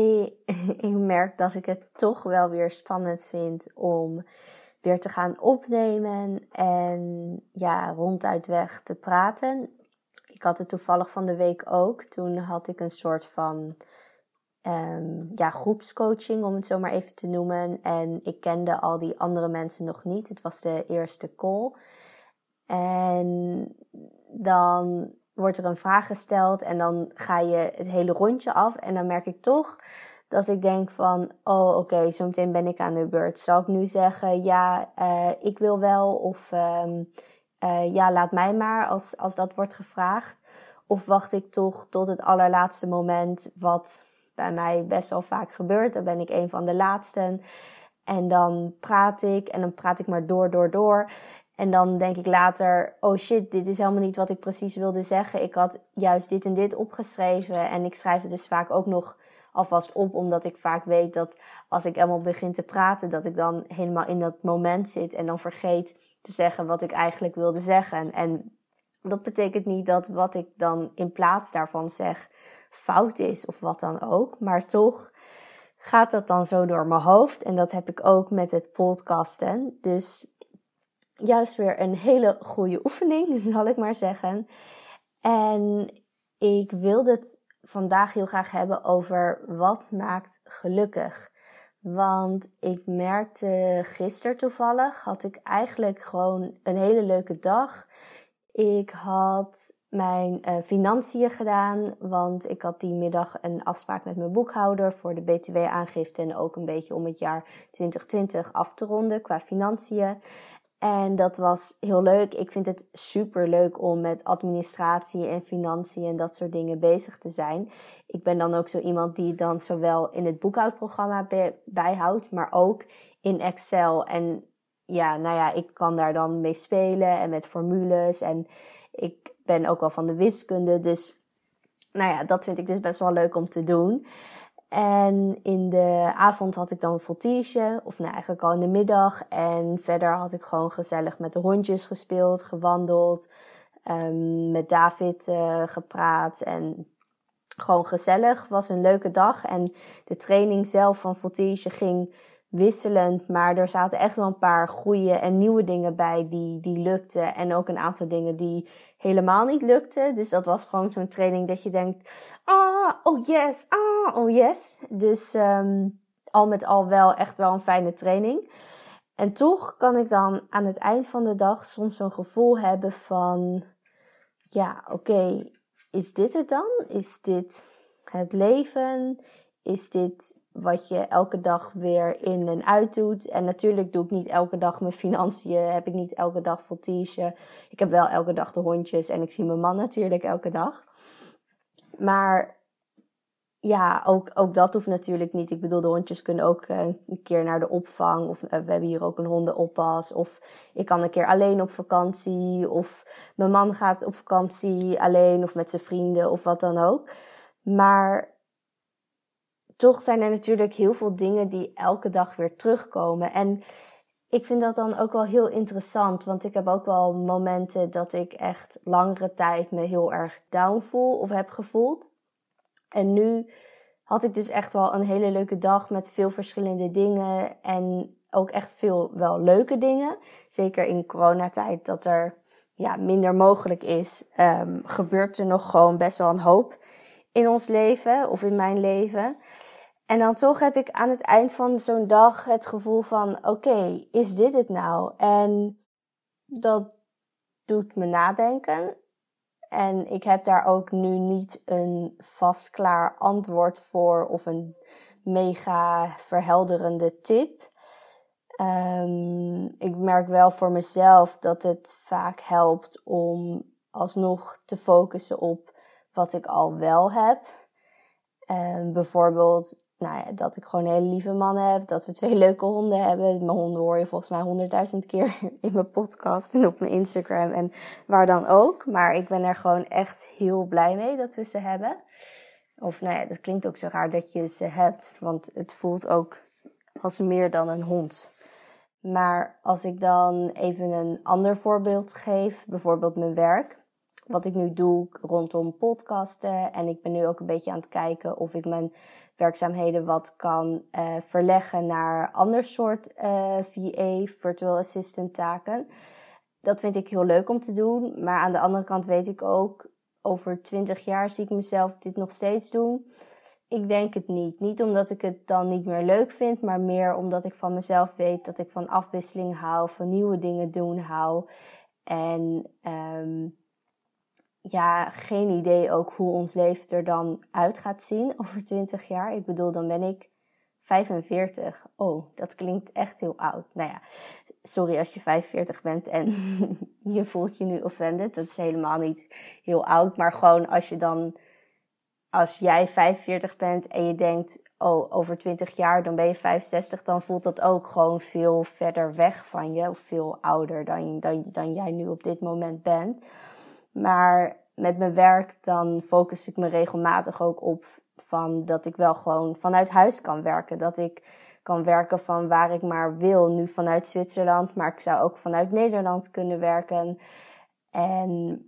Ik merk dat ik het toch wel weer spannend vind om weer te gaan opnemen en ja, ronduit weg te praten. Ik had het toevallig van de week ook. Toen had ik een soort van um, ja, groepscoaching, om het zo maar even te noemen. En ik kende al die andere mensen nog niet. Het was de eerste call. En dan wordt er een vraag gesteld en dan ga je het hele rondje af. En dan merk ik toch dat ik denk van, oh oké, okay, zo meteen ben ik aan de beurt. Zal ik nu zeggen, ja, uh, ik wil wel of um, uh, ja, laat mij maar als, als dat wordt gevraagd. Of wacht ik toch tot het allerlaatste moment, wat bij mij best wel vaak gebeurt. Dan ben ik een van de laatsten. En dan praat ik en dan praat ik maar door, door, door. En dan denk ik later, oh shit, dit is helemaal niet wat ik precies wilde zeggen. Ik had juist dit en dit opgeschreven. En ik schrijf het dus vaak ook nog alvast op, omdat ik vaak weet dat als ik helemaal begin te praten, dat ik dan helemaal in dat moment zit en dan vergeet te zeggen wat ik eigenlijk wilde zeggen. En dat betekent niet dat wat ik dan in plaats daarvan zeg fout is of wat dan ook, maar toch gaat dat dan zo door mijn hoofd. En dat heb ik ook met het podcasten. Dus juist weer een hele goede oefening, zal ik maar zeggen. En ik wilde het vandaag heel graag hebben over wat maakt gelukkig. Want ik merkte gisteren toevallig, had ik eigenlijk gewoon een hele leuke dag. Ik had mijn uh, financiën gedaan, want ik had die middag een afspraak met mijn boekhouder voor de BTW-aangifte en ook een beetje om het jaar 2020 af te ronden qua financiën. En dat was heel leuk. Ik vind het super leuk om met administratie en financiën en dat soort dingen bezig te zijn. Ik ben dan ook zo iemand die dan zowel in het boekhoudprogramma bijhoudt, maar ook in Excel. En ja, nou ja, ik kan daar dan mee spelen en met formules. En ik ben ook wel van de wiskunde. Dus nou ja, dat vind ik dus best wel leuk om te doen. En in de avond had ik dan een voltige, of nou eigenlijk al in de middag. En verder had ik gewoon gezellig met de hondjes gespeeld, gewandeld, um, met David uh, gepraat en gewoon gezellig. Was een leuke dag en de training zelf van voltige ging wisselend, maar er zaten echt wel een paar goede en nieuwe dingen bij die, die lukten. En ook een aantal dingen die helemaal niet lukten. Dus dat was gewoon zo'n training dat je denkt, ah, oh yes, ah, oh yes. Dus um, al met al wel echt wel een fijne training. En toch kan ik dan aan het eind van de dag soms zo'n gevoel hebben van, ja, oké, is dit het dan? Is dit het leven? Is dit wat je elke dag weer in en uit doet. En natuurlijk doe ik niet elke dag mijn financiën, heb ik niet elke dag voltige. Ik heb wel elke dag de hondjes en ik zie mijn man natuurlijk elke dag. Maar ja, ook, ook dat hoeft natuurlijk niet. Ik bedoel, de hondjes kunnen ook eh, een keer naar de opvang. Of uh, we hebben hier ook een hondenoppas. Of ik kan een keer alleen op vakantie. Of mijn man gaat op vakantie alleen of met zijn vrienden of wat dan ook. Maar toch zijn er natuurlijk heel veel dingen die elke dag weer terugkomen. En ik vind dat dan ook wel heel interessant, want ik heb ook wel momenten dat ik echt langere tijd me heel erg down voel of heb gevoeld. En nu had ik dus echt wel een hele leuke dag met veel verschillende dingen en ook echt veel wel leuke dingen. Zeker in coronatijd dat er ja, minder mogelijk is, um, gebeurt er nog gewoon best wel een hoop in ons leven of in mijn leven. En dan toch heb ik aan het eind van zo'n dag het gevoel van: oké, is dit het nou? En dat doet me nadenken. En ik heb daar ook nu niet een vastklaar antwoord voor of een mega verhelderende tip. Um, ik merk wel voor mezelf dat het vaak helpt om alsnog te focussen op wat ik al wel heb. Um, bijvoorbeeld nou ja, dat ik gewoon een hele lieve man heb. Dat we twee leuke honden hebben. Mijn honden hoor je volgens mij honderdduizend keer in mijn podcast en op mijn Instagram en waar dan ook. Maar ik ben er gewoon echt heel blij mee dat we ze hebben. Of nou ja, dat klinkt ook zo raar dat je ze hebt. Want het voelt ook als meer dan een hond. Maar als ik dan even een ander voorbeeld geef, bijvoorbeeld mijn werk. wat ik nu doe rondom podcasten. En ik ben nu ook een beetje aan het kijken of ik mijn werkzaamheden wat kan uh, verleggen naar ander soort uh, VA, virtual assistant taken. Dat vind ik heel leuk om te doen. Maar aan de andere kant weet ik ook, over twintig jaar zie ik mezelf dit nog steeds doen. Ik denk het niet. Niet omdat ik het dan niet meer leuk vind, maar meer omdat ik van mezelf weet dat ik van afwisseling hou, van nieuwe dingen doen hou. En um, ja, geen idee ook hoe ons leven er dan uit gaat zien over 20 jaar. Ik bedoel, dan ben ik 45. Oh, dat klinkt echt heel oud. Nou ja, sorry als je 45 bent en je voelt je nu offended. Dat is helemaal niet heel oud. Maar gewoon als je dan, als jij 45 bent en je denkt, oh, over 20 jaar dan ben je 65, dan voelt dat ook gewoon veel verder weg van je. Of veel ouder dan, dan, dan jij nu op dit moment bent. Maar met mijn werk dan focus ik me regelmatig ook op van dat ik wel gewoon vanuit huis kan werken. Dat ik kan werken van waar ik maar wil. Nu vanuit Zwitserland, maar ik zou ook vanuit Nederland kunnen werken. En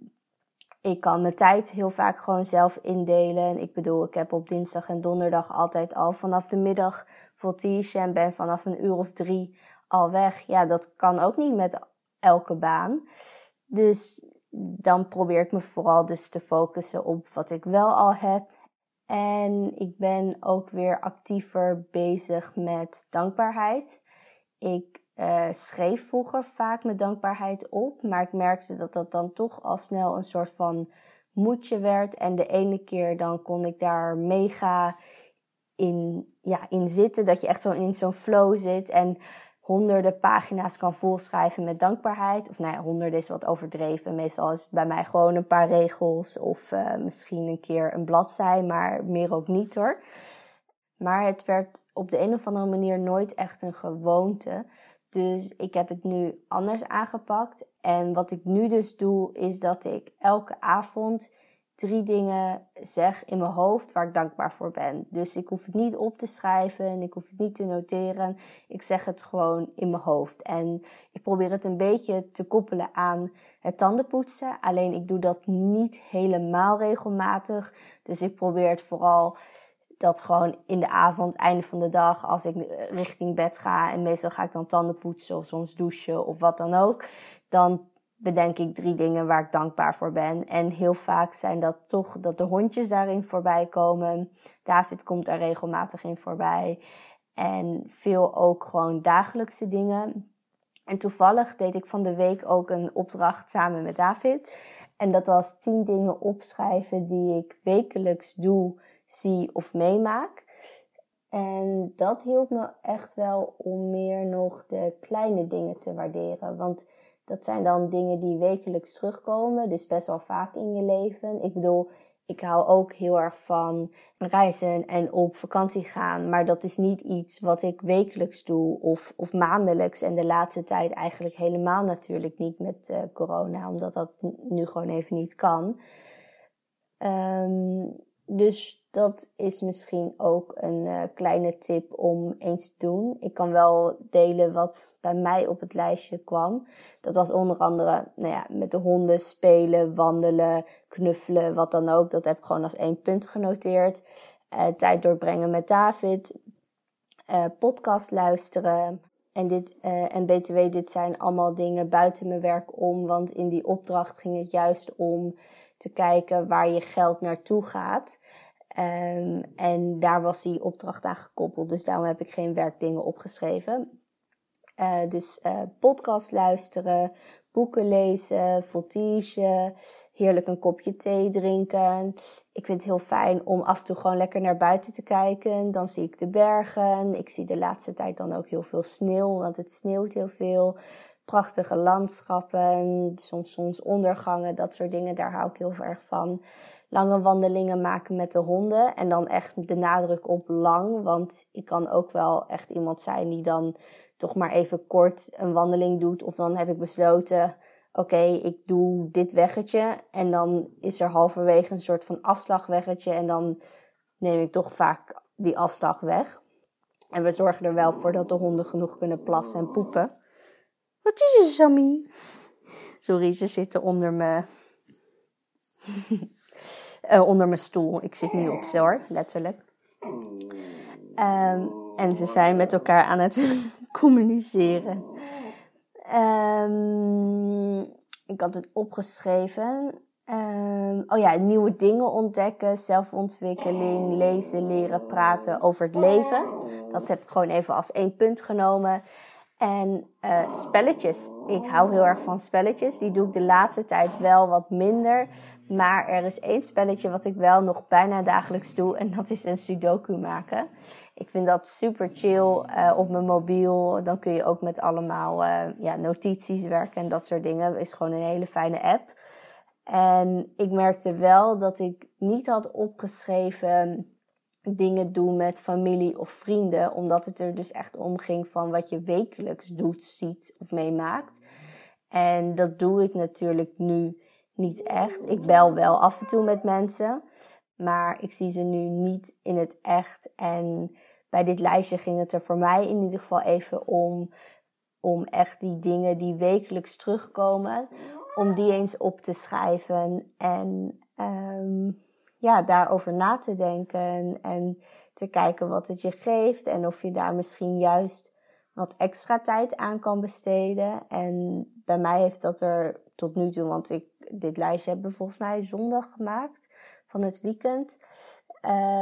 ik kan mijn tijd heel vaak gewoon zelf indelen. Ik bedoel, ik heb op dinsdag en donderdag altijd al vanaf de middag voltige en ben vanaf een uur of drie al weg. Ja, dat kan ook niet met elke baan. Dus dan probeer ik me vooral dus te focussen op wat ik wel al heb. En ik ben ook weer actiever bezig met dankbaarheid. Ik uh, schreef vroeger vaak mijn dankbaarheid op, maar ik merkte dat dat dan toch al snel een soort van moedje werd. En de ene keer dan kon ik daar mega in, ja, in zitten, dat je echt zo in zo'n flow zit. En honderden pagina's kan volschrijven met dankbaarheid. Of nou ja, honderden is wat overdreven. Meestal is het bij mij gewoon een paar regels of uh, misschien een keer een bladzij, maar meer ook niet hoor. Maar het werd op de een of andere manier nooit echt een gewoonte. Dus ik heb het nu anders aangepakt. En wat ik nu dus doe, is dat ik elke avond drie dingen zeg in mijn hoofd waar ik dankbaar voor ben. Dus ik hoef het niet op te schrijven en ik hoef het niet te noteren. Ik zeg het gewoon in mijn hoofd. En ik probeer het een beetje te koppelen aan het tandenpoetsen. Alleen ik doe dat niet helemaal regelmatig. Dus ik probeer het vooral dat gewoon in de avond, einde van de dag, als ik richting bed ga en meestal ga ik dan tanden poetsen of soms douchen of wat dan ook, dan bedenk ik drie dingen waar ik dankbaar voor ben. En heel vaak zijn dat toch dat de hondjes daarin voorbij komen. David komt daar regelmatig in voorbij. En veel ook gewoon dagelijkse dingen. En toevallig deed ik van de week ook een opdracht samen met David. En dat was tien dingen opschrijven die ik wekelijks doe, zie of meemaak. En dat hielp me echt wel om meer nog de kleine dingen te waarderen. Want dat zijn dan dingen die wekelijks terugkomen, dus best wel vaak in je leven. Ik bedoel, ik hou ook heel erg van reizen en op vakantie gaan, maar dat is niet iets wat ik wekelijks doe of, of maandelijks. En de laatste tijd eigenlijk helemaal natuurlijk niet met uh, corona, omdat dat nu gewoon even niet kan. Um, dus dat is misschien ook een uh, kleine tip om eens te doen. Ik kan wel delen wat bij mij op het lijstje kwam. Dat was onder andere nou ja, met de honden spelen, wandelen, knuffelen, wat dan ook. Dat heb ik gewoon als één punt genoteerd. Uh, tijd doorbrengen met David. Uh, podcast luisteren. En, dit, en BTW, dit zijn allemaal dingen buiten mijn werk om. Want in die opdracht ging het juist om te kijken waar je geld naartoe gaat. Um, en daar was die opdracht aan gekoppeld. Dus daarom heb ik geen werkdingen opgeschreven. Uh, dus uh, podcast luisteren, boeken lezen, voltige, heerlijk een kopje thee drinken. Ik vind het heel fijn om af en toe gewoon lekker naar buiten te kijken. Dan zie ik de bergen. Ik zie de laatste tijd dan ook heel veel sneeuw, want het sneeuwt heel veel prachtige landschappen, soms zonsondergangen, dat soort dingen. Daar hou ik heel erg van. Lange wandelingen maken met de honden en dan echt de nadruk op lang, want ik kan ook wel echt iemand zijn die dan toch maar even kort een wandeling doet. Of dan heb ik besloten, oké, ik doe dit weggetje en dan is er halverwege een soort van afslagweggetje en dan neem ik toch vaak die afslag weg. En we zorgen er wel voor dat de honden genoeg kunnen plassen en poepen. Wat is er, Sammy? Sorry, ze zitten onder mijn uh, onder mijn stoel. Ik zit nu op ze hoor, letterlijk. Um, en ze zijn met elkaar aan het communiceren. Um, ik had het opgeschreven. Um, oh ja, nieuwe dingen ontdekken, zelfontwikkeling, lezen, leren, praten over het leven. Dat heb ik gewoon even als één punt genomen. En uh, spelletjes. Ik hou heel erg van spelletjes. Die doe ik de laatste tijd wel wat minder. Maar er is één spelletje wat ik wel nog bijna dagelijks doe. En dat is een sudoku maken. Ik vind dat super chill uh, op mijn mobiel. Dan kun je ook met allemaal uh, ja, notities werken en dat soort dingen. Is gewoon een hele fijne app. En ik merkte wel dat ik niet had opgeschreven dingen doen met familie of vrienden, omdat het er dus echt om ging van wat je wekelijks doet, ziet of meemaakt. En dat doe ik natuurlijk nu niet echt. Ik bel wel af en toe met mensen, maar ik zie ze nu niet in het echt. En bij dit lijstje ging het er voor mij in ieder geval even om, om echt die dingen die wekelijks terugkomen, om die eens op te schrijven en um, ja, daarover na te denken en te kijken wat het je geeft en of je daar misschien juist wat extra tijd aan kan besteden. En bij mij heeft dat er tot nu toe, want ik dit lijstje heb volgens mij zondag gemaakt van het weekend.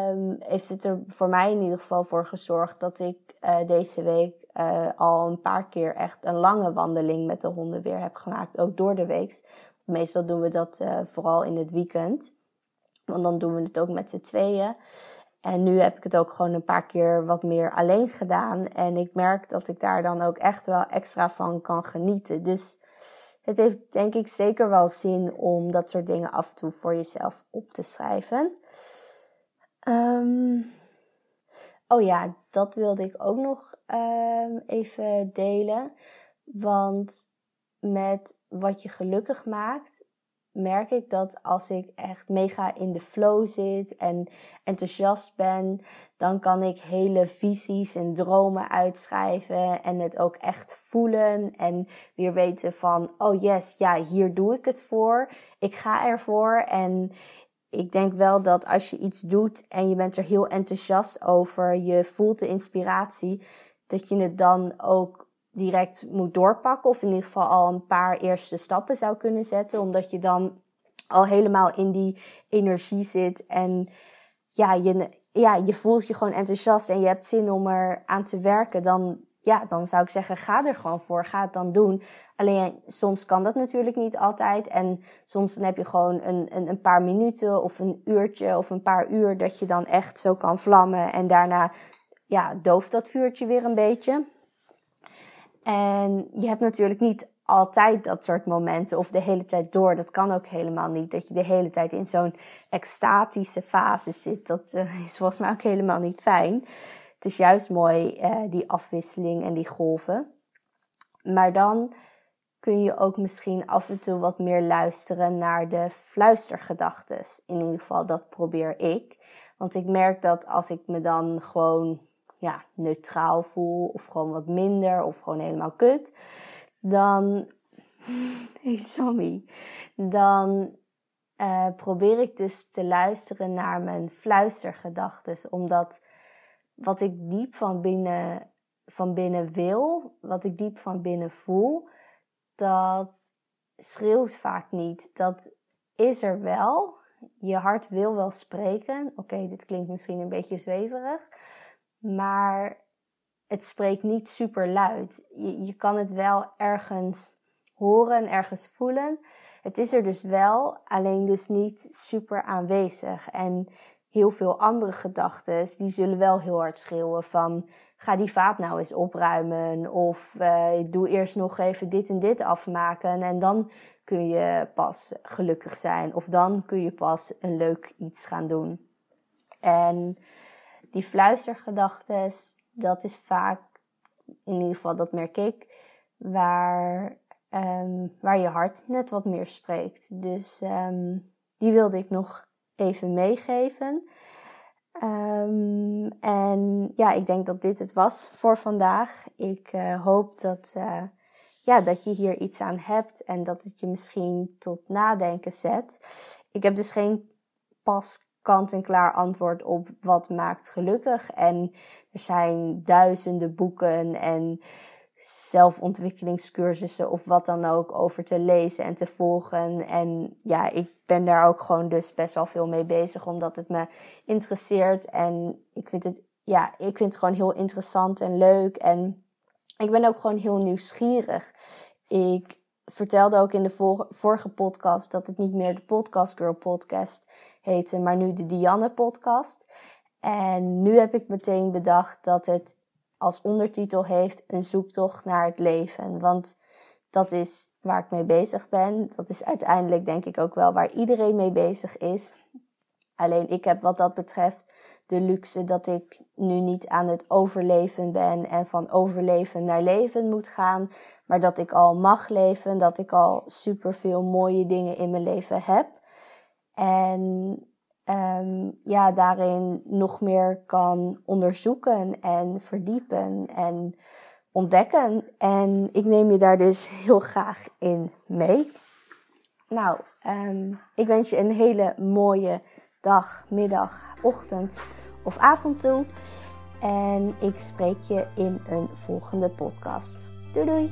Um, heeft het er voor mij in ieder geval voor gezorgd dat ik uh, deze week uh, al een paar keer echt een lange wandeling met de honden weer heb gemaakt. Ook door de week. Meestal doen we dat uh, vooral in het weekend. Want dan doen we het ook met z'n tweeën. En nu heb ik het ook gewoon een paar keer wat meer alleen gedaan. En ik merk dat ik daar dan ook echt wel extra van kan genieten. Dus het heeft denk ik zeker wel zin om dat soort dingen af en toe voor jezelf op te schrijven. Um, oh ja, dat wilde ik ook nog um, even delen. Want met wat je gelukkig maakt, merk ik dat als ik echt mega in de flow zit en enthousiast ben, dan kan ik hele visies en dromen uitschrijven en het ook echt voelen en weer weten van, oh yes, ja, hier doe ik het voor. Ik ga ervoor en ik denk wel dat als je iets doet en je bent er heel enthousiast over, je voelt de inspiratie, dat je het dan ook direct moet doorpakken. Of in ieder geval al een paar eerste stappen zou kunnen zetten. Omdat je dan al helemaal in die energie zit. En ja, je, ja, je voelt je gewoon enthousiast en je hebt zin om er aan te werken. Dan, ja, dan zou ik zeggen, ga er gewoon voor. Ga het dan doen. Alleen soms kan dat natuurlijk niet altijd. En soms dan heb je gewoon een, een, een paar minuten of een uurtje of een paar uur dat je dan echt zo kan vlammen. En daarna ja, dooft dat vuurtje weer een beetje. En je hebt natuurlijk niet altijd dat soort momenten of de hele tijd door. Dat kan ook helemaal niet. Dat je de hele tijd in zo'n extatische fase zit. Dat uh, is volgens mij ook helemaal niet fijn. Het is juist mooi, uh, die afwisseling en die golven. Maar dan kun je ook misschien af en toe wat meer luisteren naar de fluistergedachtes. In ieder geval, dat probeer ik. Want ik merk dat als ik me dan gewoon ja, neutraal voel of gewoon wat minder of gewoon helemaal kut, dan, hey Sammy, dan uh, probeer ik dus te luisteren naar mijn fluistergedachten, omdat wat ik diep van binnen, van binnen wil, wat ik diep van binnen voel, dat schreeuwt vaak niet. Dat is er wel. Je hart wil wel spreken. Oké, dit klinkt misschien een beetje zweverig maar het spreekt niet super luid. Je, je kan het wel ergens horen, ergens voelen. Het is er dus wel, alleen dus niet super aanwezig. En heel veel andere gedachten, die zullen wel heel hard schreeuwen van ga die vaat nou eens opruimen of uh, doe eerst nog even dit en dit afmaken en dan kun je pas gelukkig zijn of dan kun je pas een leuk iets gaan doen. En die fluistergedachten, dat is vaak, in ieder geval dat merk ik, waar, um, waar je hart net wat meer spreekt. Dus um, die wilde ik nog even meegeven. Um, en ja, ik denk dat dit het was voor vandaag. Ik uh, hoop dat, uh, ja, dat je hier iets aan hebt en dat het je misschien tot nadenken zet. ik heb dus geen pas kant-en-klaar antwoord op wat maakt gelukkig. En er zijn duizenden boeken en zelfontwikkelingscursussen of wat dan ook over te lezen en te volgen. En ja, ik ben daar ook gewoon dus best wel veel mee bezig, omdat het me interesseert. En ik vind het, ja, ik vind het gewoon heel interessant en leuk. En ik ben ook gewoon heel nieuwsgierig. Ik vertelde ook in de vorige podcast dat het niet meer de Podcast Girl podcast heette, maar nu de Dianne podcast. En nu heb ik meteen bedacht dat het als ondertitel heeft een zoektocht naar het leven. Want dat is waar ik mee bezig ben. Dat is uiteindelijk denk ik ook wel waar iedereen mee bezig is. Alleen ik heb wat dat betreft de luxe dat ik nu niet aan het overleven ben en van overleven naar leven moet gaan, maar dat ik al mag leven, dat ik al superveel mooie dingen in mijn leven heb. En um, ja, daarin nog meer kan onderzoeken en verdiepen en ontdekken. En ik neem je daar dus heel graag in mee. Nou, um, ik wens je een hele mooie dag, middag, ochtend of avond toe. En ik spreek je in een volgende podcast. Doei doei!